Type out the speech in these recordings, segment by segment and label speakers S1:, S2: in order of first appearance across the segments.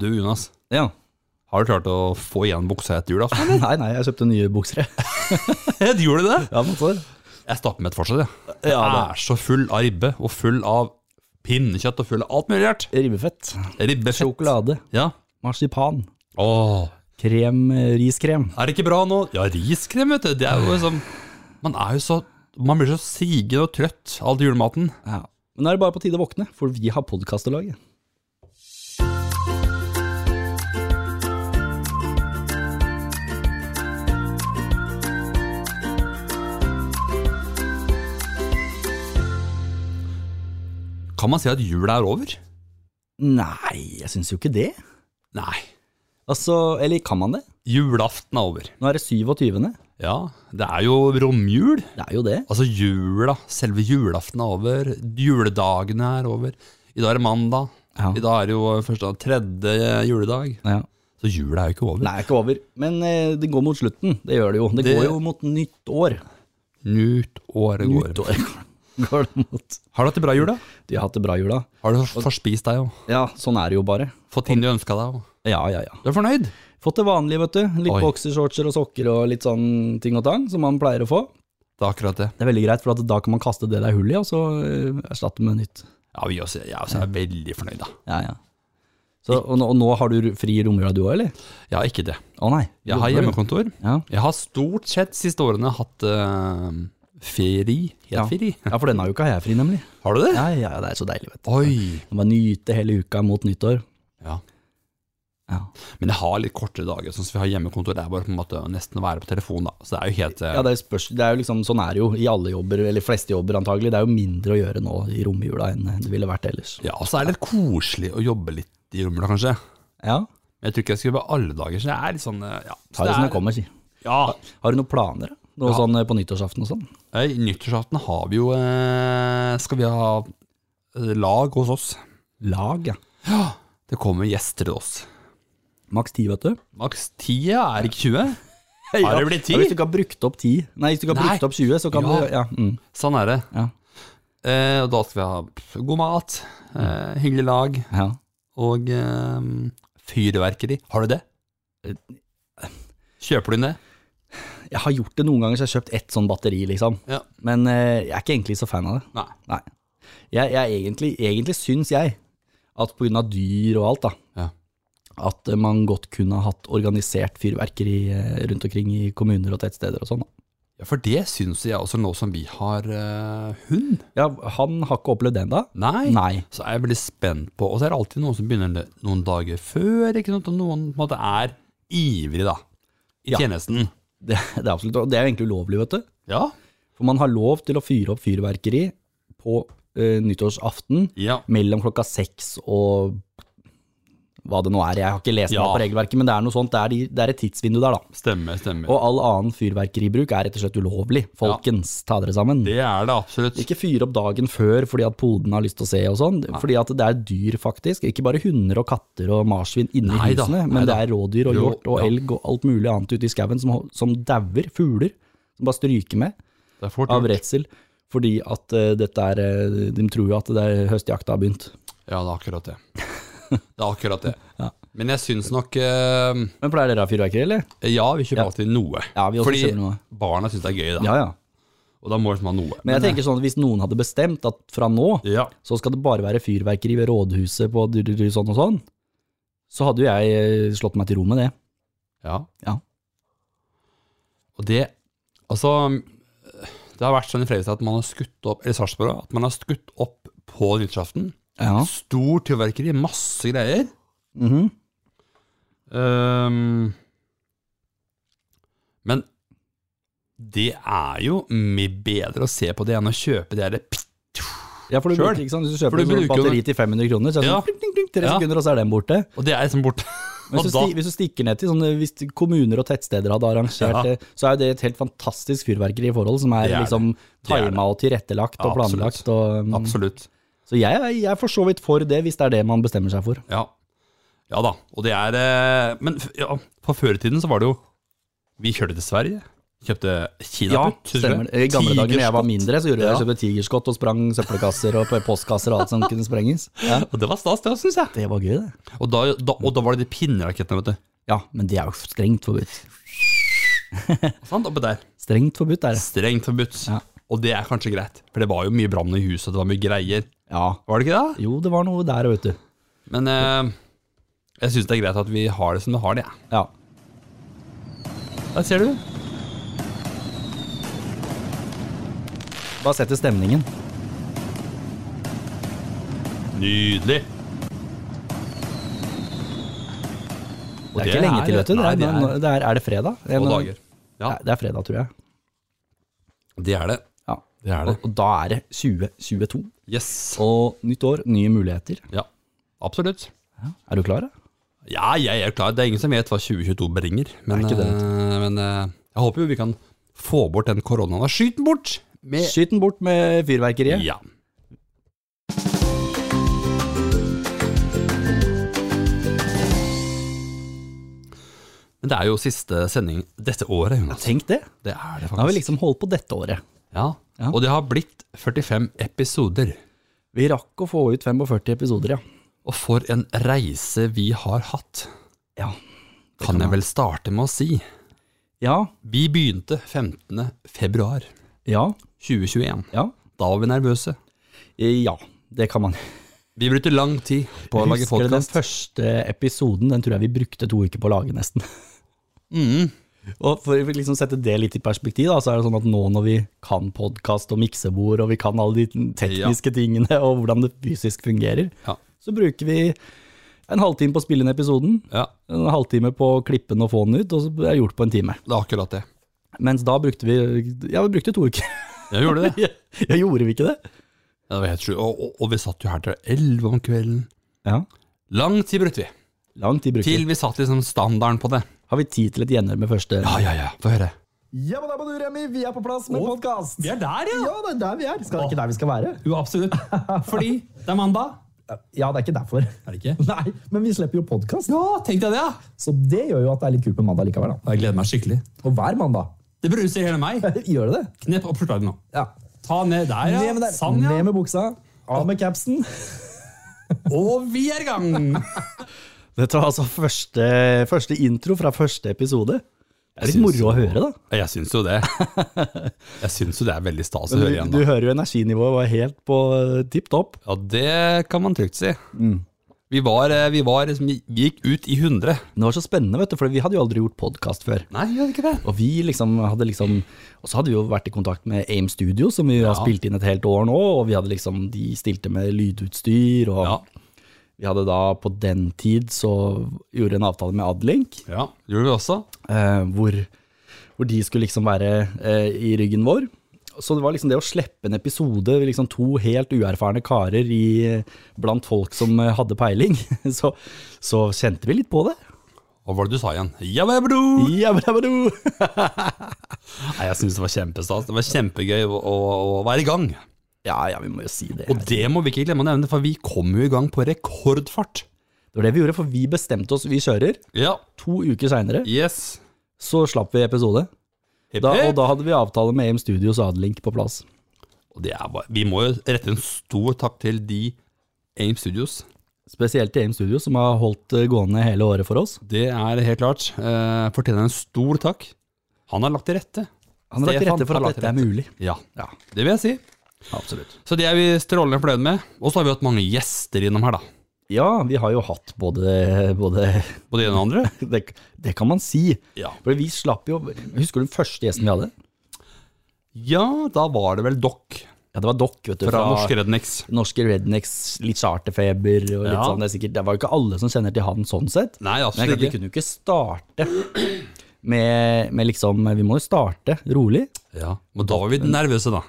S1: Du, Jonas.
S2: Ja.
S1: Har du klart å få igjen buksa etter julaften?
S2: Nei, nei, jeg kjøpte nye bukser. jeg.
S1: Gjorde du det?
S2: Ja, men så
S1: Jeg stapper med et fortsatt, jeg.
S2: Ja,
S1: jeg er så full av ribbe, og full av pinnekjøtt, og full av alt mulig rart.
S2: Ribbefett.
S1: Ribbefett.
S2: Sjokolade.
S1: Ja.
S2: Marsipan.
S1: Åh,
S2: Krem, eh, riskrem.
S1: er det ikke bra nå? Ja, riskrem, vet du. Det er jo liksom Man er jo så Man blir så sigende og trøtt av all julematen.
S2: Ja. Men nå er det bare på tide å våkne, for vi har podkast
S1: Kan man si at jula er over?
S2: Nei, jeg syns jo ikke det.
S1: Nei.
S2: Altså, eller kan man det?
S1: Julaften er over.
S2: Nå er det 27.
S1: Ja, det er jo romjul.
S2: Det er jo det.
S1: Altså jula, selve julaften er over. Juledagene er over. I dag er det mandag.
S2: Ja.
S1: I dag er det jo første, tredje juledag.
S2: Ja.
S1: Så jula er jo ikke over.
S2: Det er ikke over, men eh, det går mot slutten. Det gjør det jo. Det,
S1: Det-
S2: går jo mot nytt år.
S1: Nytt år går.
S2: Nytt år går det mot.
S1: Har du hatt det bra i jula?
S2: De har hatt det bra i jula.
S1: Har du forspist deg òg?
S2: Ja, sånn er det jo bare.
S1: fått ting du ønska deg? òg?
S2: Ja, ja, ja.
S1: Du er fornøyd?
S2: Fått det vanlige, vet du. Litt
S1: Oi.
S2: boksershortser og sokker og litt sånn ting og tang som man pleier å få.
S1: Det er akkurat det.
S2: Det er veldig greit, for da kan man kaste det det er hull i, og så eh, erstatte med nytt.
S1: Ja, vi også, jeg også er veldig fornøyd, da.
S2: Ja, ja. Så, og, nå, og nå har du fri i romjula du òg, eller?
S1: Ja, ikke det.
S2: Å nei.
S1: Jeg har hjemmekontor.
S2: Ja.
S1: Jeg har stort sett siste årene hatt uh, feri.
S2: Ja.
S1: feri.
S2: ja, for denne uka har jeg fri, nemlig.
S1: Har du det?
S2: Ja, ja, det er så deilig, vet du.
S1: Oi.
S2: Man bare nyte hele uka mot nyttår.
S1: Ja.
S2: Ja.
S1: Men jeg har litt kortere dager. Sånn som vi har hjemmekontor, det er bare på en måte nesten å være på telefon, da. Så det er jo helt eh,
S2: Ja, det er, spørs, det er jo liksom, sånn er det jo i alle jobber, eller fleste jobber antagelig. Det er jo mindre å gjøre nå i romjula enn det ville vært ellers.
S1: Ja, og så er det litt koselig å jobbe litt i romjula, kanskje.
S2: Ja,
S1: Men jeg tror ikke jeg skal jobbe alle dager, så det er litt sånn eh, ja. Så
S2: ta det som det
S1: er-
S2: kommer, si.
S1: Ja.
S2: Har du noen planer? da? Noe
S1: Ja.
S2: sånn eh, på nyttårsaften og sånn?
S1: I nyttårsaften har vi jo eh, Skal vi ha eh, lag hos oss.
S2: Lag, ja.
S1: Det kommer gjester til oss.
S2: Maks ti, vet du.
S1: Maks ti, ja. Er ikke 20? Har det blitt
S2: Ja, hvis du ikke har brukt opp 10, nei, hvis du ikke har
S1: Nei.
S2: brukt opp 20, så kan
S1: Ja.
S2: du Ja. Mm.
S1: Sånn er det.
S2: Ja.
S1: Eh, og da skal vi ha god mat, eh, hyggelig lag
S2: ja.
S1: og eh, fyrverkeri. Har du det? Kjøper du inn det?
S2: Jeg har gjort det noen ganger, så jeg har kjøpt ett sånn batteri, liksom.
S1: Ja.
S2: Men eh, jeg er ikke egentlig så fan av det.
S1: Nei.
S2: Nei. Jeg, jeg egentlig, egentlig syns jeg at av dyr og alt, da,
S1: Ja.
S2: at eh, man godt kunne ha hatt organisert fyrverkeri eh, rundt omkring i kommuner og tettsteder og sånn. da.
S1: Ja, for det syns jeg også nå som vi har eh, hund.
S2: Ja, han har ikke opplevd det ennå?
S1: Nei.
S2: Nei.
S1: Så er jeg veldig spent på Og så er det alltid noen som begynner det noen dager før, ikke sant? og noen på en måte er ivrig, da. I
S2: Ja.
S1: tjenesten.
S2: Det, det er absolutt, det er jo egentlig ulovlig, vet du.
S1: Ja.
S2: For man har lov til å fyre opp fyrverkeri på uh, nyttårsaften
S1: Ja.
S2: mellom klokka seks og hva det nå er. Jeg har ikke lest
S1: Ja.
S2: meg på regelverket, men det er noe sånt. Det er, de, det er et tidsvindu der, da.
S1: Stemmer, stemmer.
S2: Og all annen fyrverkeribruk er rett og slett ulovlig. Folkens, ta dere sammen.
S1: det er det absolutt.
S2: Ikke fyre opp dagen før fordi at poden har lyst til å se og sånn. Fordi at det er dyr, faktisk. Ikke bare hunder og katter og marsvin inni
S1: Nei
S2: husene,
S1: nei
S2: men
S1: da.
S2: det er rådyr og hjort og
S1: ja.
S2: elg og alt mulig annet ute i skauen som, som dauer. Fugler som bare stryker med av redsel. Fordi at uh, dette er uh, De tror jo at det er høstjakta har begynt.
S1: Ja, det er akkurat det. Det er akkurat det.
S2: Ja.
S1: Men jeg syns nok eh,
S2: Men pleier dere å ha fyrverkeri, eller?
S1: Ja, vi kjøper
S2: Ja.
S1: alltid noe.
S2: Ja, vi også
S1: Fordi
S2: kjøper noe.
S1: barna syns det er gøy, da.
S2: Ja, ja.
S1: Og da må vi liksom ha noe.
S2: Men jeg tenker sånn at hvis noen hadde bestemt at fra nå
S1: Ja.
S2: så skal det bare være fyrverkeri ved rådhuset på sånn og sånn, så hadde jo jeg eh, slått meg til ro med det.
S1: ja.
S2: Ja.
S1: Og det Altså, det har vært sånn i Fredrikstad at man har skutt opp Eller Sarpsborg, at man har skutt opp på nyttårsaften.
S2: Ja.
S1: Stort fyrverkeri, masse greier.
S2: Mm
S1: -hmm. um, men det er jo mye bedre å se på det enn å kjøpe det derre
S2: Ja, for du bruker, ikke sant? Du kjøper et
S1: jo
S2: batteri til 500 kroner, så er det sånn ja. pling, pling, tre
S1: Ja.
S2: sekunder, og så er den borte.
S1: Og det er liksom borte.
S2: Hvis, du hvis du stikker ned til sånne, hvis kommuner og tettsteder hadde arrangert
S1: Ja.
S2: så er jo det et helt fantastisk fyrverkeri i forhold, som er,
S1: Det er
S2: liksom
S1: Det det.
S2: tima og tilrettelagt og
S1: Absolutt.
S2: Og, um,
S1: Absolutt.
S2: Så jeg, er- jeg er for så vidt for det, hvis det er det man bestemmer seg for.
S1: Ja. ja da. Og det er eh, Men ja, på før i tiden så var det jo Vi kjørte til Sverige. Kjøpte kinaputt. Ja,
S2: stemmer. I gamle dager da jeg var mindre, så gjorde jeg
S1: Ja.
S2: kjøpte tigerskott og sprang søppelkasser og postkasser og alt som kunne sprenges. Ja.
S1: Og det var stas, det syns jeg.
S2: Det var gøy, det.
S1: Og da, da, og da var det de pinnerakettene, vet du.
S2: Ja, men det er jo strengt forbudt.
S1: Sant, oppe der.
S2: Strengt forbudt er det.
S1: Strengt forbudt.
S2: Ja.
S1: Og det er kanskje greit, for det var jo mye brann i huset, det var mye greier.
S2: Ja.
S1: Var det ikke det?
S2: Jo, det var noe der, vet du.
S1: Men eh, jeg syns det er greit at vi har det som vi har det. jeg.
S2: Ja.
S1: Der ser du.
S2: Bare sett til stemningen.
S1: Nydelig. Og
S2: Det er ikke lenge til, vet du. Det
S1: Nei,
S2: er,
S1: det er
S2: det er, er det fredag?
S1: få dager. Ja,
S2: Det er fredag, tror jeg.
S1: det er det.
S2: Ja.
S1: Det er det.
S2: Og, og da er det 2022.
S1: Yes.
S2: Og nytt år, nye muligheter.
S1: Ja, absolutt.
S2: Er du klar? da?
S1: Ja, jeg er klar. Det er ingen som vet hva 2022 bringer. Men,
S2: det det.
S1: eh, men eh, jeg håper jo vi kan få bort den koronaen. Skyt den bort! Med
S2: Skyt den bort med fyrverkeriet.
S1: Ja. Men det er jo siste sending dette året, Jonas.
S2: Tenk det.
S1: Det er det
S2: Nå har vi liksom holdt på dette året.
S1: Ja.
S2: Ja.
S1: Og det har blitt 45 episoder.
S2: Vi rakk å få ut 45 episoder, ja.
S1: Og for en reise vi har hatt,
S2: Ja.
S1: kan jeg vel starte med å si.
S2: Ja.
S1: Vi begynte 15. februar
S2: Ja.
S1: 2021.
S2: Ja.
S1: Da var vi nervøse.
S2: Ja, det kan man.
S1: Vi brukte lang tid på å lage
S2: Husker du den første episoden, den tror jeg vi brukte to uker på å lage nesten.
S1: Mm.
S2: Og for å liksom sette det litt i perspektiv, da, så er det sånn at nå når vi kan podkast og miksebord, og vi kan alle de tekniske tingene, og hvordan det fysisk fungerer,
S1: Ja.
S2: så bruker vi en halvtime på å spille inn episoden,
S1: ja,
S2: en halvtime på å klippe den og få den ut, og så er det gjort på en time.
S1: det er akkurat det.
S2: Mens da brukte vi Ja, vi brukte to uker.
S1: Jeg gjorde det.
S2: ja, gjorde vi ikke det?
S1: Ja, det var helt sjukt. Og, og, og vi satt jo her til 11 om kvelden.
S2: Ja.
S1: Lang tid brukte vi.
S2: Lang tid bruker
S1: Til
S2: vi.
S1: satt liksom standarden på det.
S2: Har vi tid til et gjenhør med første
S1: Ja, ja, ja. Få høre.
S3: Ja, men da må du, Remi. Vi er på plass med podkast.
S4: Vi er der, ja!
S3: Ja, det er der vi er. Skal det ikke der vi skal være?
S4: Jo, absolutt. Fordi det er mandag.
S3: Ja, det er ikke derfor.
S4: Er det ikke?
S3: Nei, men vi slipper jo podkast.
S4: Ja, tenk deg det, ja!
S3: Så det gjør jo at det er litt kult med mandag likevel. da.
S4: Jeg gleder meg skikkelig.
S3: Og hver mandag.
S4: Det bruser hele meg.
S3: Gjør det det?
S4: Knep opp skjorta nå.
S3: Ja.
S4: Ta ned der, ja.
S3: Ned med, der.
S4: Sånn, ja.
S3: Ned med buksa. Av med capsen.
S4: Og vi er i gang!
S2: Dette var altså første, første intro fra første episode. Det er litt moro å høre, da.
S1: Jeg syns jo det. Jeg syns jo det er veldig stas å høre igjen. Da.
S2: du hører jo energinivået var helt på eh, tipp topp.
S1: Ja, det kan man trygt si. Vi var, eh, vi var liksom, vi gikk ut i 100.
S2: Det var så spennende, vet du, for vi hadde jo aldri gjort podkast før.
S1: Nei, gjør ikke det?
S2: Og vi liksom hadde liksom Og så hadde vi jo vært i kontakt med AIM Studio, som vi har spilt inn et helt år nå, og vi hadde liksom De stilte med lydutstyr, og
S1: Ja.
S2: Vi hadde da på den tid så gjorde en avtale med Adlink,
S1: ja. Gjorde vi også.
S2: eh, hvor, hvor de skulle liksom være eh, i ryggen vår. Så det var liksom det å slippe en episode, liksom to helt uerfarne karer i, blant folk som eh, hadde peiling, så, så kjente vi litt på det.
S1: Hva var det du sa igjen? Ja, men bro!
S2: Ja, bra, bra.
S1: Nei, jeg syns det var kjempestas. Det var kjempegøy å, å, å være i gang.
S2: Ja, ja, vi må jo si det.
S1: Og det må vi ikke glemme å nevne, for vi kom jo i gang på rekordfart.
S2: Det var det vi gjorde, for vi bestemte oss, vi kjører.
S1: Ja.
S2: To uker seinere
S1: Yes.
S2: så slapp vi episode.
S1: Hipp,
S2: Da, og da hadde vi avtale med AIM Studios og Adelink på plass.
S1: Og det er bare, vi må jo rette en stor takk til de AIM Studios.
S2: Spesielt til AIM Studios, som har holdt gående hele året for oss.
S1: Det er helt klart. Eh, fortjener en stor takk. Han har lagt til rette.
S2: Han har lagt til rette for at dette er mulig.
S1: Ja,
S2: Ja,
S1: det vil jeg si.
S2: Absolutt.
S1: Så det er vi strålende fornøyd med. Og så har vi hatt mange gjester innom her, da.
S2: Ja, vi har jo hatt både, både
S1: Både en og andre.
S2: det, det kan man si.
S1: Ja.
S2: For vi slapp jo Husker du den første gjesten vi hadde?
S1: ja, da var det vel Dokk
S2: Ja, det var Dokk vet du.
S1: fra Norske Rednecks.
S2: Norske Rednecks, litt charterfeber og litt
S1: Ja.
S2: sånn. Det, er sikkert, det var jo ikke alle som kjenner til han sånn sett.
S1: Nei,
S2: absolutt
S1: absolutt
S2: Men vi kunne jo ikke starte med, med liksom Vi må jo starte rolig.
S1: Ja, Men da var vi nervøse, da.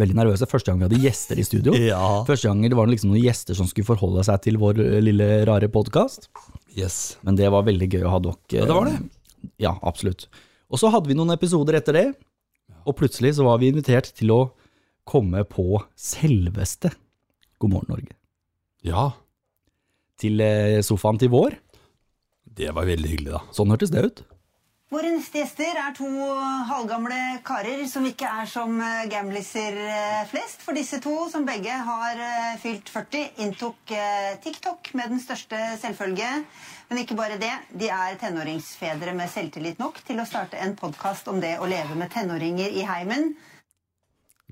S2: Veldig nervøse første gang vi hadde gjester i studio.
S1: Ja.
S2: Første gang det var liksom noen gjester som skulle forholde seg til vår eh, lille rare podkast.
S1: Yes.
S2: Men det var veldig gøy å ha dere.
S1: Ja, det var det.
S2: Ja, absolutt. Og så hadde vi noen episoder etter det, og plutselig så var vi invitert til å komme på selveste God morgen Norge.
S1: Ja,
S2: Til eh, sofaen til vår.
S1: det var veldig hyggelig, da.
S2: Sånn hørtes det ut.
S5: Våre neste gjester er to halvgamle karer som ikke er som eh, gamliser eh, flest. For disse to, som begge har eh, fylt 40, inntok TikTok med den største selvfølge. Men ikke bare det, de er tenåringsfedre med selvtillit nok til å starte en podkast om det å leve med tenåringer i heimen.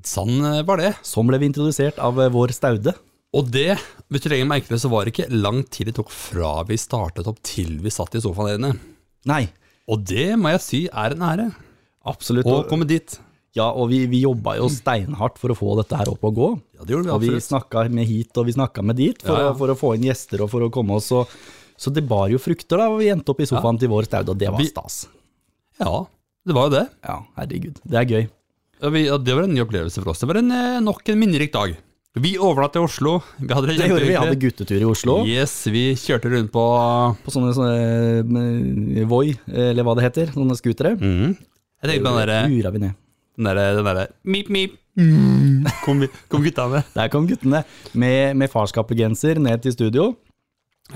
S1: Sann var det.
S2: Sånn ble vi introdusert av vår Staude.
S1: Og det, hvis du legger merke til det, så var det ikke lang tid det tok fra vi startet opp til vi satt i sofaen der inne.
S2: Nei,
S1: Og det må jeg si er en ære.
S2: absolutt.
S1: Å komme dit.
S2: Ja, og vi, vi jobba jo steinhardt for å få dette her opp og gå.
S1: Ja, det gjorde vi absolutt.
S2: Og vi snakka med hit og vi snakka med dit for,
S1: Ja, ja.
S2: Å, for å få inn gjester og for å komme oss. Og, så det bar jo frukter da, og vi endte opp i sofaen til vår staud, og det var stas.
S1: Ja, det var jo det.
S2: Ja, herregud. Det er gøy.
S1: Ja, vi, ja, det var en ny opplevelse for oss. Det var en, eh, nok en minnerik dag. Vi overnattet til Oslo. Vi hadde det
S2: gjorde vi. Hadde guttetur i Oslo.
S1: Yes, vi kjørte rundt på
S2: På sånne, sånne eh, Voi, eller hva det heter. Sånne scootere.
S1: Mm. Jeg tenkte på den derre
S2: Lura vi ned.
S1: den derre- den der Mip, mip. Kom, kom gutta med.
S2: Der kom guttene med, med farskapsgenser ned til studio.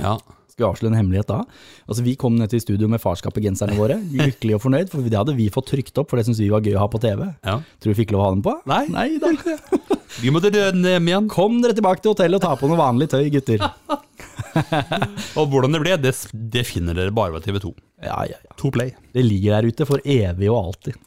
S1: Ja.
S2: Skal vi avsløre en hemmelighet da? Altså Vi kom ned til studio med farskapet-genserne våre, lykkelig og fornøyd, for det hadde vi fått trykt opp, for det syntes vi var gøy å ha på TV.
S1: ja.
S2: Tror du vi fikk lov å ha dem på?
S1: Nei.
S2: Nei da.
S1: Vi måtte røde hjem igjen.
S2: Kom dere tilbake til hotellet og ta på noe vanlig tøy, gutter.
S1: Og hvordan det ble, det, det finner dere bare på TV2.
S2: Ja, ja, ja.
S1: To play.
S2: Det ligger der ute for evig og alltid.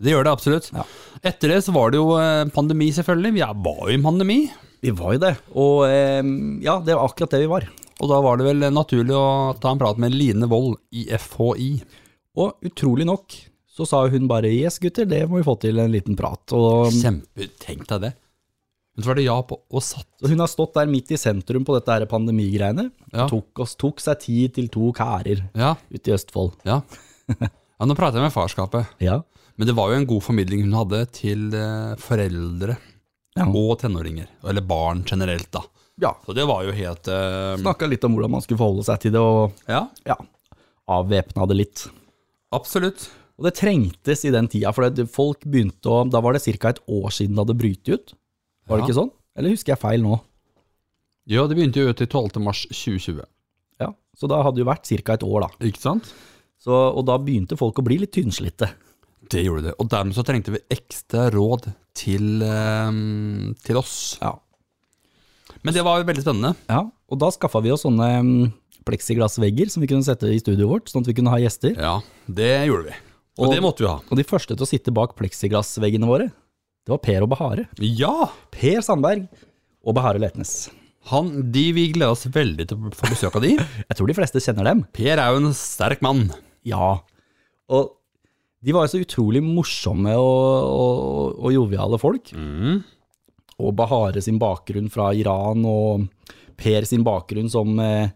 S1: Det gjør det absolutt.
S2: Ja.
S1: Etter det så var det jo eh, pandemi, selvfølgelig. Vi var jo i en pandemi.
S2: Vi var jo det, og eh, ja, det var akkurat det vi var.
S1: Og da var det vel naturlig å ta en prat med Line Wold i FHI.
S2: Og utrolig nok så sa hun bare yes gutter, det må vi få til en liten prat. Og
S1: Kjempe, tenk deg det. Hun svarte ja på og satt.
S2: hun har stått der midt i sentrum på dette her pandemigreiene.
S1: Ja.
S2: Tok, oss, tok seg tid til to kærer
S1: Ja,
S2: ute i Østfold.
S1: ja. ja nå prater jeg med farskapet.
S2: Ja.
S1: Men det var jo en god formidling hun hadde til eh, foreldre
S2: Ja.
S1: og tenåringer. Eller barn generelt, da.
S2: Ja.
S1: Så det var jo helt uh,
S2: Snakka litt om hvordan man skulle forholde seg til det, og
S1: Ja,
S2: ja, avvæpna det litt.
S1: absolutt.
S2: Og det trengtes i den tida, for folk begynte å Da var det ca. et år siden det hadde brytet ut. Var det ikke sånn? Eller husker jeg feil nå?
S1: Ja, det begynte jo til 12. mars 2020.
S2: Ja, Så da hadde det jo vært ca. et år, da.
S1: Ikke sant?
S2: Så, og da begynte folk å bli litt tynnslitte.
S1: Det gjorde det. Og dermed så trengte vi ekstra råd til, um, til oss.
S2: Ja.
S1: Men det var veldig spennende.
S2: ja. Og da skaffa vi oss sånne mm, pleksiglassvegger som vi kunne sette i studioet vårt, sånn at vi kunne ha gjester.
S1: Ja, det gjorde vi. Og,
S2: Og-
S1: det måtte vi ha.
S2: Og de første til å sitte bak pleksiglassveggene våre, det var Per og Bahare.
S1: Ja!
S2: Per Sandberg og Bahare Letnes.
S1: Han, de, vi gleder oss veldig til å få besøk av de.
S2: Jeg tror de fleste kjenner dem.
S1: Per er jo en sterk mann.
S2: Ja. Og de var jo så utrolig morsomme og, og, og joviale folk.
S1: Mm.
S2: Og Bahare sin bakgrunn fra Iran, og Per sin bakgrunn som eh,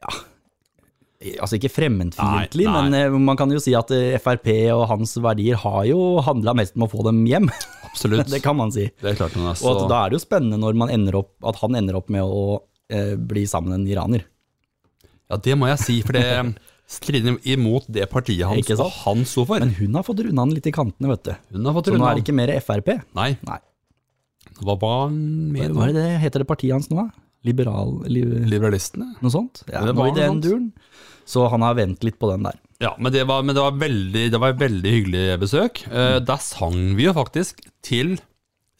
S2: Ja, altså ikke fremmedfiendtlig, men eh, man kan jo si at eh, Frp og hans verdier har jo handla mest om å få dem hjem.
S1: Absolutt.
S2: det kan man si.
S1: Det er klart man er så...
S2: Og at da er det jo spennende når man ender opp, at han ender opp med å eh, bli sammen med en iraner.
S1: Ja, det må jeg si, for det strider imot det partiet han,
S2: og
S1: han sto for.
S2: Men hun har fått runda han litt i kantene, vet du.
S1: Hun har fått
S2: Så nå er det ikke mer Frp.
S1: Nei,
S2: Nei.
S1: Hva var han med
S2: Hva er det heter det partiet hans nå? Liberal... Li,
S1: Liberalistene?
S2: noe sånt? Ja,
S1: Det
S2: noe i den duren. Så han har vent litt på den der.
S1: Ja, men det var, men det var, veldig, det var et veldig hyggelig besøk.
S2: Mm.
S1: Uh, der sang vi jo faktisk til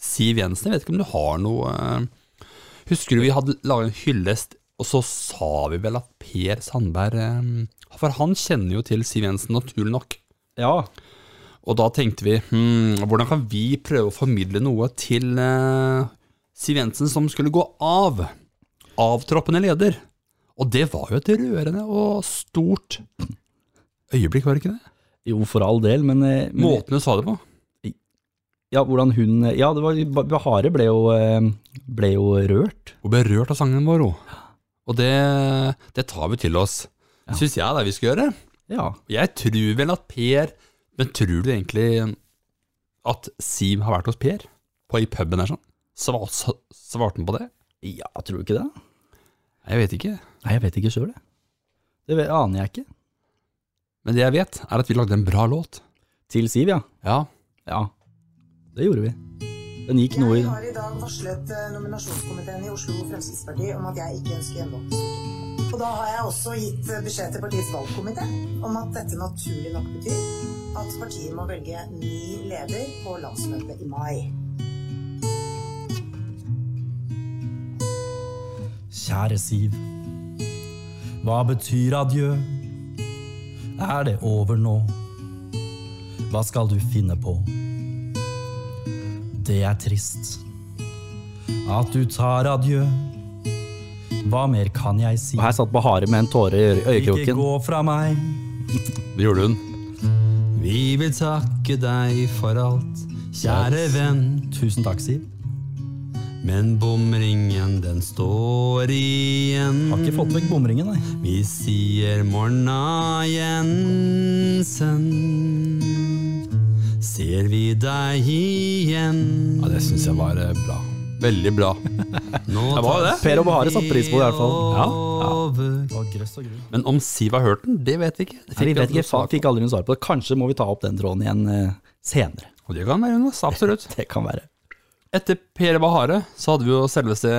S1: Siv Jensen. Jeg vet ikke om du har noe uh, Husker du vi hadde laget en hyllest, og så sa vi vel at Per Sandberg eh, For han kjenner jo til Siv Jensen, naturlig nok.
S2: Ja,
S1: Og da tenkte vi hmm, hvordan kan vi prøve å formidle noe til eh, Siv Jensen som skulle gå av? Avtroppende leder. Og det var jo et rørende og stort øyeblikk, var det ikke det?
S2: jo for all del, men, eh, men
S1: Måten hun sa det på.
S2: Ja, hvordan hun Ja, det var Bahare ble jo, eh, ble jo rørt.
S1: Hun ble rørt av sangen vår, hun. Og det, det tar vi til oss. Ja. syns jeg det er vi skal gjøre.
S2: Ja.
S1: Jeg tror vel at Per Men tror du egentlig at Siv har vært hos Per? På i puben der sånn? Svarte han på det?
S2: ja, tror du ikke det?
S1: Jeg vet ikke.
S2: Nei, jeg vet ikke sjøl, jeg. Det vet- aner jeg ikke.
S1: Men det jeg vet, er at vi lagde en bra låt.
S2: Til Siv, ja.
S1: Ja.
S2: Ja, det gjorde vi. Den gikk noe i
S6: Jeg har i dag varslet eh, nominasjonskomiteen i Oslo Fremskrittsparti om at jeg ikke ønsker gjenvalg. Og da har jeg også gitt beskjed til partiets valgkomité om at dette naturlig nok betyr at partiet må velge ny leder på landsmøtet i mai.
S2: Kjære Siv, hva betyr adjø? Er det over nå? Hva skal du finne på? Det er trist at du tar adjø. Hva mer kan jeg si? Og her satt Bahare med en tåre i øyekroken. Ikke gå fra meg.
S1: Det gjorde hun. Vi vil takke deg for alt, kjære venn.
S2: Tusen takk, Siv.
S1: Men bomringen, den står igjen.
S2: Har ikke fått vekk bomringen, nei.
S1: Vi sier morna, Jensen. Ser vi deg igjen? Ja, det syns jeg var eh, bra. Veldig bra.
S2: Det var det. Per og Bahare satte pris på det i hvert fall. Ja, ja.
S1: Men om Siv har hørt den, det vet vi ikke. Det
S2: Nei, vi vet ikke,
S1: svar
S2: fikk aldri noe svar på det. Kanskje må vi ta opp den tråden igjen eh, senere.
S1: Og det kan være, Jonas. Absolutt.
S2: Det kan være.
S1: Etter Per og Bahare så hadde vi jo selveste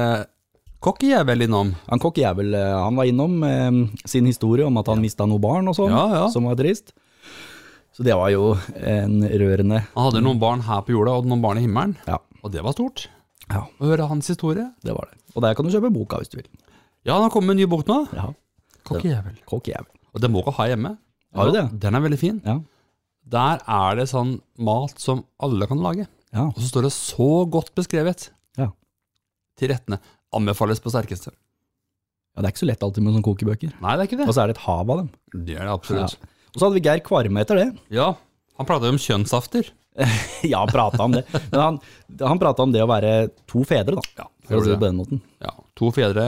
S1: kokkejævel innom.
S2: Han Kokk Jævel han var innom eh, sin historie om at han mista noen barn og sånn,
S1: Ja, ja.
S2: som var trist. Så det var jo en rørende
S1: Han hadde noen barn her på jorda og noen barn i himmelen.
S2: Ja,
S1: Og det var stort.
S2: Ja
S1: Å høre hans historie.
S2: det var det. Og der kan du kjøpe boka hvis du vil.
S1: Ja, han har kommet med en ny bok nå.
S2: Ja,
S1: Kokkejævel.
S2: kokkejævel.
S1: Og den boka har jeg hjemme.
S2: Har du det?
S1: Den er veldig fin.
S2: Ja.
S1: Der er det sånn mat som alle kan lage.
S2: Ja.
S1: Og så står det så godt beskrevet
S2: Ja.
S1: til rettene. Anbefales på sterkeste.
S2: ja, det er ikke så lett alltid med sånne kokebøker.
S1: Nei, det er ikke det.
S2: Og så er det et hav av dem.
S1: Det er det absolutt.
S2: Og så hadde vi Geir Kvarme etter det.
S1: Ja, han prata om kjønnsafter.
S2: Ja, han prata om det. Men han, han prata om det å være to fedre, da.
S1: Ja,
S2: det. på den måten.
S1: Ja, to fedre,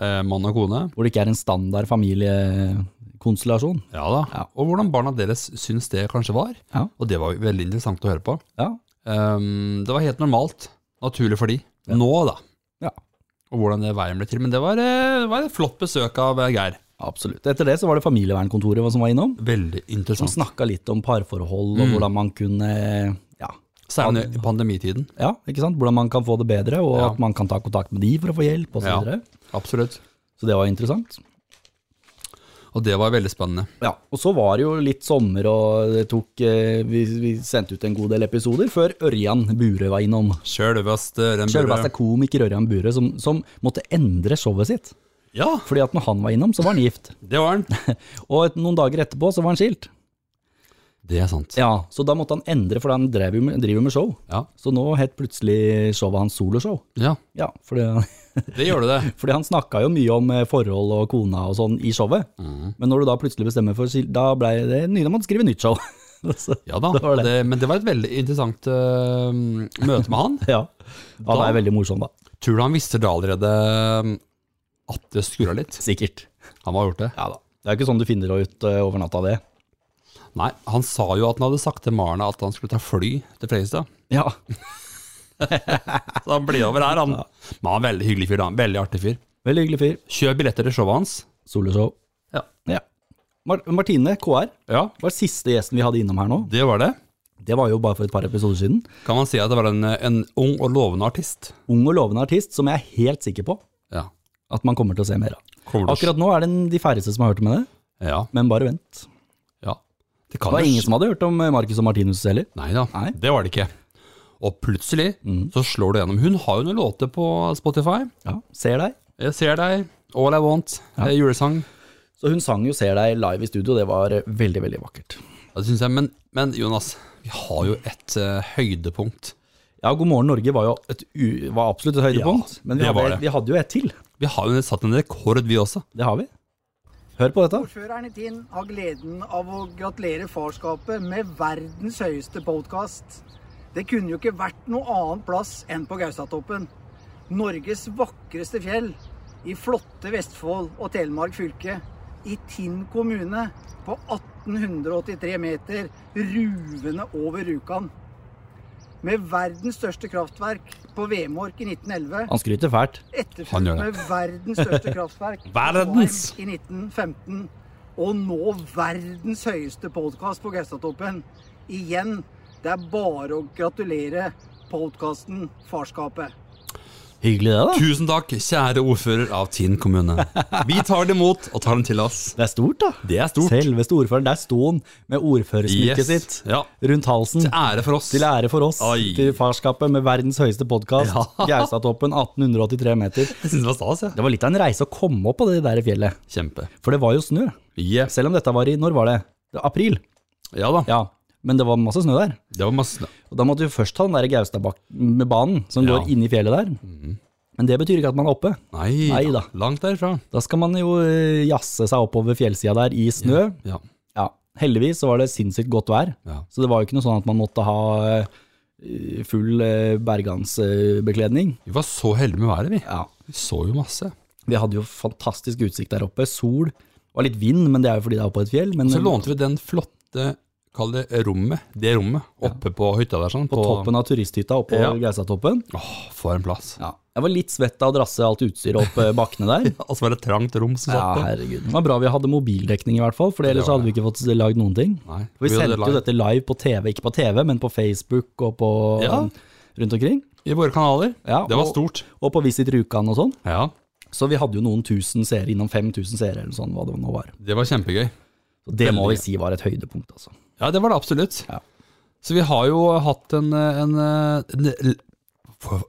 S1: eh, mann og kone.
S2: Hvor det ikke er en standard familiekonstellasjon.
S1: Ja da.
S2: Ja.
S1: Og hvordan barna deres syns det kanskje var.
S2: Ja.
S1: Og det var veldig interessant å høre på.
S2: Ja.
S1: Um, det var helt normalt, naturlig for de. Nå, da.
S2: Ja.
S1: Og hvordan det veien ble til. Men det var, eh, det var et flott besøk av eh, Geir.
S2: Absolutt. Etter det så var det familievernkontoret som var innom.
S1: Veldig interessant.
S2: Som snakka litt om parforhold, og hvordan man kunne ja,
S1: Særlig i pandemitiden.
S2: ja, ikke sant? Hvordan man kan få det bedre, og
S1: Ja.
S2: at man kan ta kontakt med de for å få hjelp, osv.
S1: Ja. Absolutt.
S2: så det var interessant.
S1: Og det var veldig spennende.
S2: Ja, Og så var det jo litt sommer, og det tok eh, vi, vi sendte ut en god del episoder før Ørjan Bure var innom.
S1: Sjølveste Ørjan
S2: Selveste
S1: Sjølveste
S2: komiker Ørjan Bure, som, som måtte endre showet sitt.
S1: Ja,
S2: Fordi at når han var innom, så var han gift.
S1: det var han.
S2: Og et, noen dager etterpå så var han skilt.
S1: Det er sant.
S2: Ja, Så da måtte han endre, for han drev jo med, driver med show.
S1: Ja.
S2: Så nå het plutselig showet hans soloshow.
S1: ja.
S2: Ja, fordi,
S1: Det gjør det det.
S2: fordi han snakka jo mye om eh, forhold og kona og sånn i showet.
S1: Mm.
S2: Men når du da plutselig bestemmer for skilt, Da ble det nye, da måtte skrive nytt show. Så,
S1: Ja da.
S2: Det det.
S1: Det, men det var et veldig interessant uh, møte med han.
S2: ja. Han er veldig morsom, da.
S1: Tror du han visste det allerede at det skurra litt?
S2: Sikkert.
S1: Han har gjort det.
S2: Ja da. Det er ikke sånn du finner ut eh, over natta, det.
S1: Nei, han sa jo at han hadde sagt til Marna at han skulle ta fly til Fredrikstad.
S2: Ja.
S1: Så han blir over her, han. Men han er en veldig hyggelig fyr, da. Veldig artig fyr.
S2: Veldig hyggelig fyr.
S1: Kjøp billetter til showet hans.
S2: Soloshow.
S1: Ja.
S2: ja. Mar Martine KR
S1: Ja,
S2: var siste gjesten vi hadde innom her nå.
S1: det var det.
S2: Det var jo bare for et par episoder siden.
S1: Kan man si at det var en, en ung og lovende artist?
S2: Ung og lovende artist som jeg er helt sikker på
S1: Ja.
S2: At man kommer til å se mer av. Akkurat nå er det de færreste som har hørt om det,
S1: Ja.
S2: men bare vent.
S1: ja. Det
S2: Det var ingen som hadde hørt om eh, Marcus og Martinus heller.
S1: Nei da,
S2: Nei.
S1: det var det ikke. Og plutselig
S2: mm.
S1: så slår det gjennom. Hun har jo noen låter på Spotify.
S2: Ja, Ser deg.
S1: Jeg ser deg, All I Want,
S2: Ja.
S1: julesang.
S2: Så hun sang jo Ser deg live i studio, det var eh, veldig, veldig vakkert.
S1: Ja, det synes jeg, men, men Jonas, vi har jo et uh, høydepunkt.
S2: Ja, God morgen Norge var jo et, var absolutt et høydepunkt,
S1: Ja,
S2: men vi hadde, vi hadde jo et til.
S1: Vi har jo satt en rekord, vi også.
S2: Det har vi. Hør på dette.
S7: Ordføreren i Tinn har gleden av å gratulere farskapet med verdens høyeste podkast. Det kunne jo ikke vært noe annet plass enn på Gaustatoppen. Norges vakreste fjell i flotte Vestfold og Telemark fylke. I Tinn kommune på 1883 meter, ruvende over Rjukan. Med verdens største kraftverk på Vemork i 1911.
S2: Han skryter fælt.
S1: Han gjør det.
S7: med verdens største kraftverk
S1: Verdens!
S7: I 1915. Og nå verdens høyeste podkast på Gaustatoppen. Igjen, det er bare å gratulere podkasten Farskapet.
S2: Hyggelig det, da.
S1: Tusen takk, kjære ordfører av Tinn kommune. Vi tar det imot og tar den til oss.
S2: Det er stort, da.
S1: Det er stort.
S2: Selveste ordføreren. Der sto han med ordførersmykket
S1: Yes.
S2: sitt
S1: Ja.
S2: rundt halsen.
S1: Til ære for oss.
S2: Til ære for oss.
S1: Oi.
S2: Til farskapet med verdens høyeste podkast.
S1: Ja.
S2: Gaustatoppen, 1883 meter.
S1: Jeg synes det var stas, ja.
S2: Det var litt av en reise å komme opp på det der fjellet.
S1: Kjempe.
S2: For det var jo snø.
S1: Yeah.
S2: Selv om dette var i Når var det? Det var April.
S1: Ja da,
S2: Ja. Men det var masse snø der.
S1: det var masse snø.
S2: Og da måtte vi først ta den der Gaustadbanen som
S1: Ja.
S2: går inn i fjellet der. Men det betyr ikke at man er oppe.
S1: Nei,
S2: Nei
S1: da.
S2: da.
S1: Langt derfra.
S2: Da skal man jo eh, jazze seg oppover fjellsida der i snø.
S1: Ja.
S2: Ja, heldigvis så var det sinnssykt godt vær.
S1: Ja.
S2: Så det var jo ikke noe sånn at man måtte ha eh, full eh, bergansbekledning.
S1: Vi var så heldige med været, vi.
S2: Ja.
S1: Vi så jo masse.
S2: Vi hadde jo fantastisk utsikt der oppe. Sol. Det var litt vind, men det er jo fordi det er oppe på et fjell. Men
S1: Så lånte vi den flotte, kall det rommet, det rommet, oppe på hytta der sånn.
S2: på toppen av turisthytta oppe på
S1: Ja.
S2: Gaustatoppen.
S1: Åh, for en plass.
S2: Ja. Jeg var litt svett av å drasse alt utstyret opp eh, bakkene der.
S1: Og så var det et trangt rom som
S2: Ja,
S1: satt på.
S2: herregud. Det var bra vi hadde mobildekning i hvert fall, for ellers hadde vi ikke fått lagd noen ting.
S1: Nei,
S2: For vi
S1: vi
S2: sendte jo dette live på TV, ikke på TV, men på Facebook og på
S1: Ja.
S2: rundt omkring.
S1: I våre kanaler.
S2: Ja,
S1: det var
S2: og-
S1: stort.
S2: Og på Visit Rjukan og sånn.
S1: Ja,
S2: Så vi hadde jo noen tusen seere, innom 5000 seere eller sånn, hva det nå var.
S1: det var kjempegøy.
S2: Så det må vi si var et høydepunkt, altså.
S1: Ja, det var det absolutt.
S2: Ja.
S1: Så vi har jo hatt en, en, en,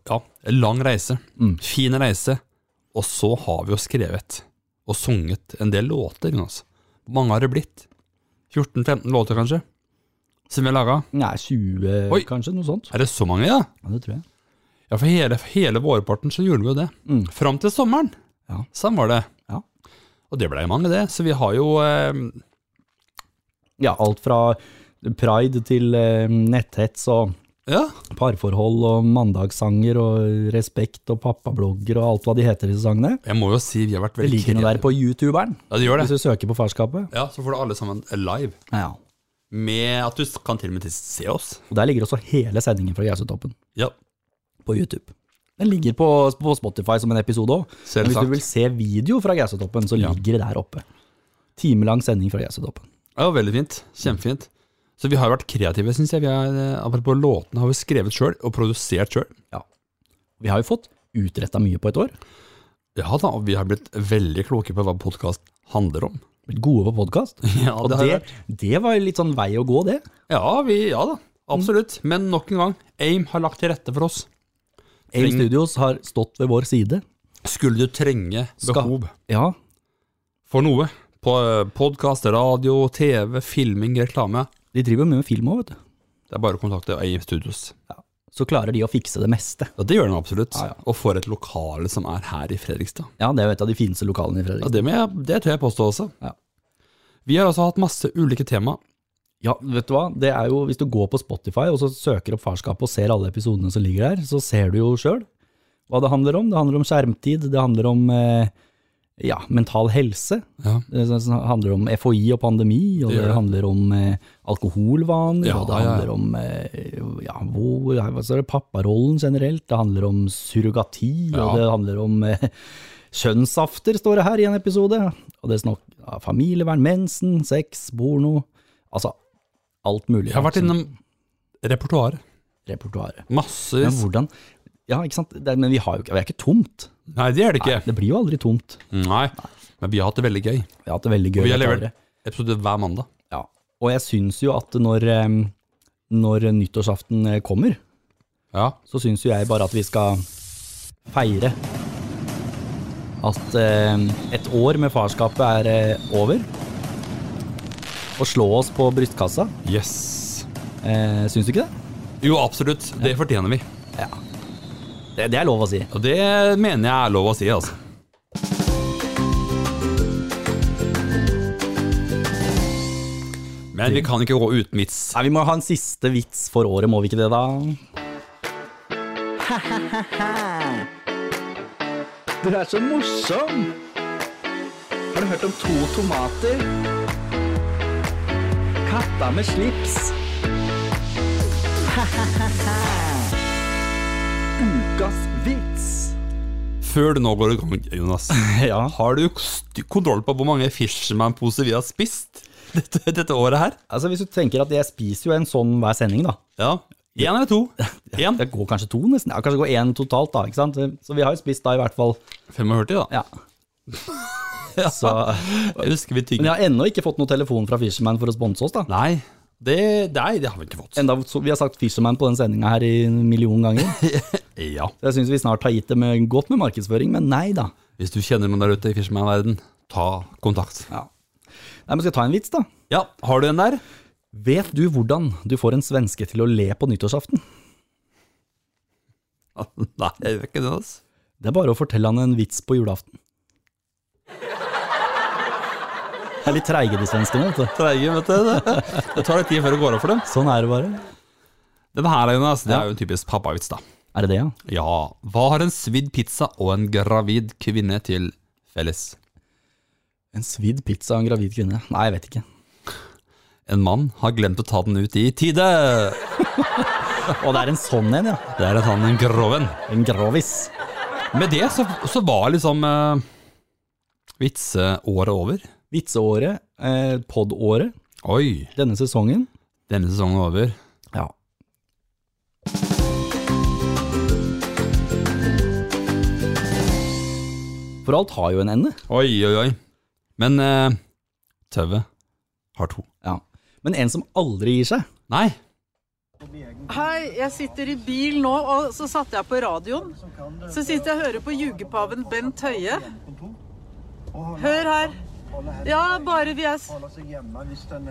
S1: ja, en lang reise.
S2: Mm.
S1: Fin reise. Og så har vi jo skrevet og sunget en del låter. Jonas. Hvor mange har det blitt? 14-15 låter, kanskje? Som vi har laga?
S2: Nei, 20
S1: Oi.
S2: kanskje, noe sånt.
S1: Er det så mange, ja?
S2: Ja, det tror jeg.
S1: Ja, for hele, hele vårparten så gjorde vi jo det.
S2: Mm.
S1: Fram til sommeren.
S2: Ja.
S1: Sånn var det.
S2: Ja.
S1: Og det blei mange, det. Så vi har jo eh,
S2: Ja, alt fra pride til eh, netthets og
S1: Ja,
S2: parforhold og mandagssanger og respekt og pappablogger og alt hva de heter disse sangene.
S1: jeg må jo si vi har vært veldig Det
S2: ligger noe der på youtuberen,
S1: Ja, det gjør det.
S2: hvis du søker på farskapet.
S1: Ja, Så får du alle sammen live.
S2: Ja.
S1: Med at du kan til og med se oss.
S2: Og der ligger også hele sendingen fra Gausetoppen
S1: Ja,
S2: på YouTube. Den ligger på, på Spotify som en episode òg. Hvis du vil se video fra Gausetoppen, så ligger det der oppe. Timelang sending fra Gausetoppen.
S1: Ja, veldig fint. Kjempefint. Så vi har vært kreative, syns jeg. Vi har, eh, apropos låtene har vi skrevet sjøl og produsert sjøl.
S2: Vi har jo fått utretta mye på et år.
S1: Ja da, og vi har blitt veldig kloke på hva podkast handler om.
S2: Blitt gode på podkast.
S1: Ja,
S2: Og
S1: det
S2: det, det var litt sånn vei å gå, det.
S1: Ja, vi, ja da. Absolutt. Men nok en gang, AIM har lagt til rette for oss.
S2: AIM
S1: Treng-
S2: Studios har stått ved vår side.
S1: Skulle du trenge
S2: behov
S1: behov
S2: Ja,
S1: for noe, podkast, radio, TV, filming, reklame,
S2: de driver jo mye med film òg, vet du.
S1: det er bare å kontakte AIM Studios.
S2: Så klarer de å fikse det meste.
S1: Ja, Det gjør de absolutt.
S2: Ja, ja.
S1: Og for et lokale som er her i Fredrikstad.
S2: Ja, det er jo et av de fineste lokalene i Fredrikstad.
S1: Ja, det, jeg, det tør jeg påstå også.
S2: Ja.
S1: Vi har altså hatt masse ulike tema.
S2: Ja, vet du hva? Det er jo, hvis du går på Spotify og så søker opp farskapet og ser alle episodene som ligger der, så ser du jo sjøl hva det handler om. Det handler om skjermtid, det handler om eh, ja, mental helse.
S1: Ja.
S2: Det handler om FHI og pandemi, og
S1: Det
S2: det, handler om eh, alkoholvaner,
S1: Ja,
S2: og det
S1: handler ja.
S2: om eh, ja, hvor, det, papparollen generelt, det handler om surrogati, og det handler om eh, kjønnsafter, står det her i en episode. Og det er snakk ja, familievern, mensen, sex, porno, altså alt mulig.
S1: Jeg har vært innom repertoaret.
S2: repertoaret.
S1: Massevis.
S2: Men hvordan Ja, ikke sant, det, men vi har jo ikke, vi er ikke tomt.
S1: Nei, det er det ikke.
S2: Det blir jo aldri tomt.
S1: Nei, men vi har hatt det veldig gøy.
S2: Vi har hatt det veldig gøy.
S1: Og vi har
S2: dette
S1: levert
S2: året.
S1: episode hver mandag.
S2: Ja, og jeg syns jo at når, eh, når nyttårsaften eh, kommer,
S1: Ja,
S2: så syns jo jeg bare at vi skal feire at eh, et år med farskapet er eh, over. Og slå oss på brystkassa.
S1: yes.
S2: Eh, syns du ikke det?
S1: Jo, absolutt. Det fortjener vi.
S2: Ja. Det, det er lov å si.
S1: Og det mener jeg er lov å si, altså. Men vi kan ikke gå uten vits.
S2: Nei, Vi må ha en siste vits for året, må vi ikke det, da? Du er så morsom! Har du hørt om to tomater? Katta med slips. Ukas vits.
S1: Før du nå går i gang, Jonas,
S2: Ja.
S1: har du kontroll på hvor mange Fisherman-poser vi har spist dette, dette året her?
S2: Altså Hvis du tenker at jeg spiser jo en sånn hver sending, da.
S1: Ja. Én eller to? Én.
S2: Det går kanskje to, nesten. Ja, kanskje det går én totalt, da. ikke sant? Så vi har jo spist da i hvert fall
S1: 45, da.
S2: Ja. Så,
S1: Jeg husker vi
S2: men jeg har ennå ikke fått noen telefon fra Fisherman for å sponse oss, da.
S1: Nei, det, nei, det har vi ikke fått.
S2: Enda, så vi har sagt Fisherman på den sendinga her i en million ganger.
S1: Ja.
S2: Så jeg syns vi snart har gitt det med, godt med markedsføring, men nei da.
S1: Hvis du kjenner noen der ute i Fisherman-verden, ta kontakt.
S2: Ja. Nei, men Skal jeg ta en vits, da?
S1: Ja, har du en der?
S2: Vet du hvordan du får en svenske til å le på nyttårsaften?
S1: Nei, jeg vet ikke det, altså.
S2: Det er bare å fortelle han en vits på julaften. Det er litt treige, de svenskene. vet du.
S1: Treige, vet du. Det, det tar litt tid før det går opp for dem.
S2: Sånn er det bare.
S1: Den her, Jonas, det er jo en typisk pappavits, da.
S2: Er det det, ja?
S1: Ja, hva har en svidd pizza og en gravid kvinne til felles?
S2: En svidd pizza og en gravid kvinne? Nei, jeg vet ikke.
S1: En mann har glemt å ta den ut i tide.
S2: Og det er en sånn en, ja.
S1: Det er en sånn en groven.
S2: En grovis.
S1: Med det så, så var liksom eh, vitseåret over.
S2: Vitseåret, eh, podåret,
S1: Oi,
S2: denne sesongen.
S1: denne sesongen er over.
S2: Ja. For alt har jo en ende.
S1: Oi, oi, oi. Men eh, tauet har to.
S2: Ja. Men en som aldri gir seg.
S1: Nei.
S8: Hei, jeg sitter i bil nå, og så satte jeg på radioen. Så sitter jeg og hører på jugepaven Bent Høie. Hør her. Ja, bare vi er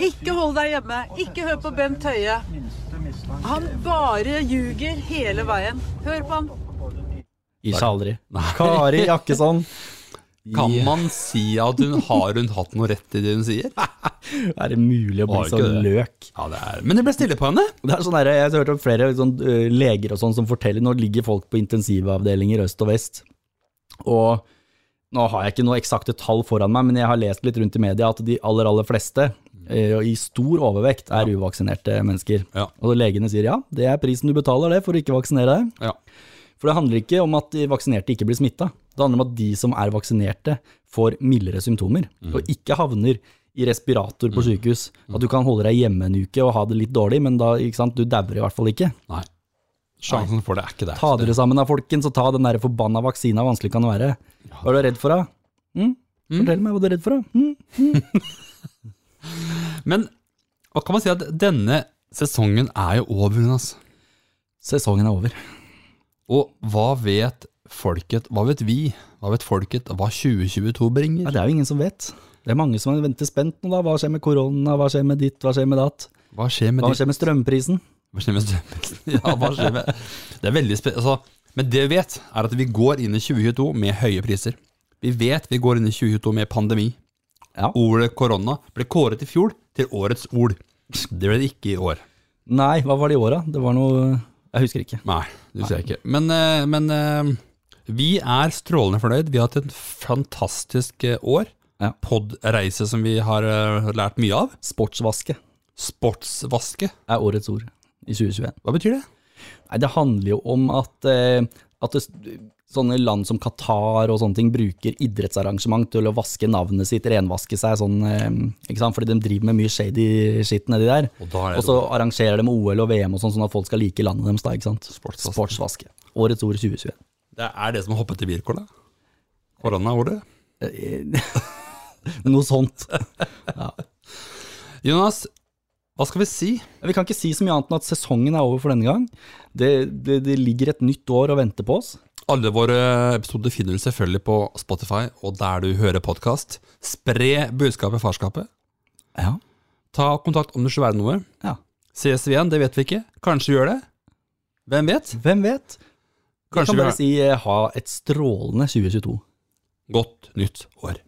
S8: Ikke hold deg hjemme. Ikke hør på Bent Høie. Han bare ljuger hele veien. Hør på han.
S2: Gir seg aldri. Kari Jakkesson.
S1: Kan man si at hun har hun hatt noe rett i det hun sier?
S2: Er det mulig å bli
S1: sånn
S2: så løk?
S1: Ja, det er Men det ble stille på henne.
S2: Det er sånn der, jeg har hørt om flere sånn, leger og sånn som forteller Nå ligger folk på intensivavdelinger øst og vest. Og nå har jeg ikke noe eksakte tall foran meg, men jeg har lest litt rundt i media at de aller, aller fleste i stor overvekt er uvaksinerte mennesker.
S1: Ja.
S2: Og legene sier ja, det er prisen du betaler det for å ikke vaksinere deg.
S1: Ja.
S2: For det handler ikke om at de vaksinerte ikke blir smitta. Det handler om at de som er vaksinerte, får mildere symptomer, og ikke havner i respirator på sykehus. At du kan holde deg hjemme en uke og ha det litt dårlig, men da, du dauer i hvert fall ikke.
S1: Nei. Sjansen for det er ikke der.
S2: Ta dere sammen da, folkens, og ta den der forbanna vaksina, vanskelig kan det være? Hva er du redd for da? Mm? Fortell meg hva du er redd for da. Mm?
S1: Men hva kan man si at denne sesongen er jo over, Jonas.
S2: Sesongen er over.
S1: Og hva vet folket, hva vet vi, hva vet folket hva 2022 bringer?
S2: Ja, det er jo ingen som vet. Det er mange som venter spent nå da. Hva skjer med korona, hva skjer med ditt, hva skjer med datt?
S1: Hva skjer med
S2: Hva
S1: ditt-
S2: skjer med strømprisen?
S1: Hva skjer med strømprisen? Ja, hva skjer med Det er veldig spe... Altså, men det vi vet, er at vi går inn i 2022 med høye priser. Vi vet vi går inn i 2022 med pandemi.
S2: Ja.
S1: Ordet korona ble kåret i fjor til årets ord. Det ble det ikke i år.
S2: Nei, hva var det i år da? Det var noe Jeg husker ikke.
S1: Nei, det husker jeg ikke. Men, eh, men eh, vi er strålende fornøyd. Vi har hatt et fantastisk eh, år.
S2: Ja.
S1: Podreise som vi har lært mye av.
S2: Sportsvaske
S1: Sportsvaske.
S2: er årets ord i 2021.
S1: Hva betyr det?
S2: Nei, det handler jo om at, eh, at det, sånne land som Qatar og sånne ting bruker idrettsarrangement til å vaske navnet sitt, renvaske seg sånn, eh, ikke sant? fordi de driver med mye shady shit nedi der.
S1: Og
S2: Og så arrangerer de OL og VM og sånn, sånn at folk skal like landet deres da, ikke sant?
S1: Sportsvaske.
S2: Sportsvaske. Årets ord 2021.
S1: Det er det som hoppet i Wirkola? Korona-ordet?
S2: Noe sånt.
S1: Jonas, hva skal vi si?
S2: Vi kan ikke si så mye annet enn at sesongen er over for denne gang. Det, det, det ligger et nytt år og venter på oss.
S1: Alle våre episoder finner du selvfølgelig på Spotify og der du hører podkast. Spre budskapet farskapet.
S2: Ja.
S1: Ta kontakt om det skulle være noe.
S2: ja.
S1: Ses vi igjen? Det vet vi ikke. Kanskje vi gjør det? Hvem vet?
S2: Hvem vet?
S1: Kanskje Vi
S2: kan
S1: vi
S2: bare
S1: har
S2: si eh, ha et strålende 2022.
S1: godt nytt år.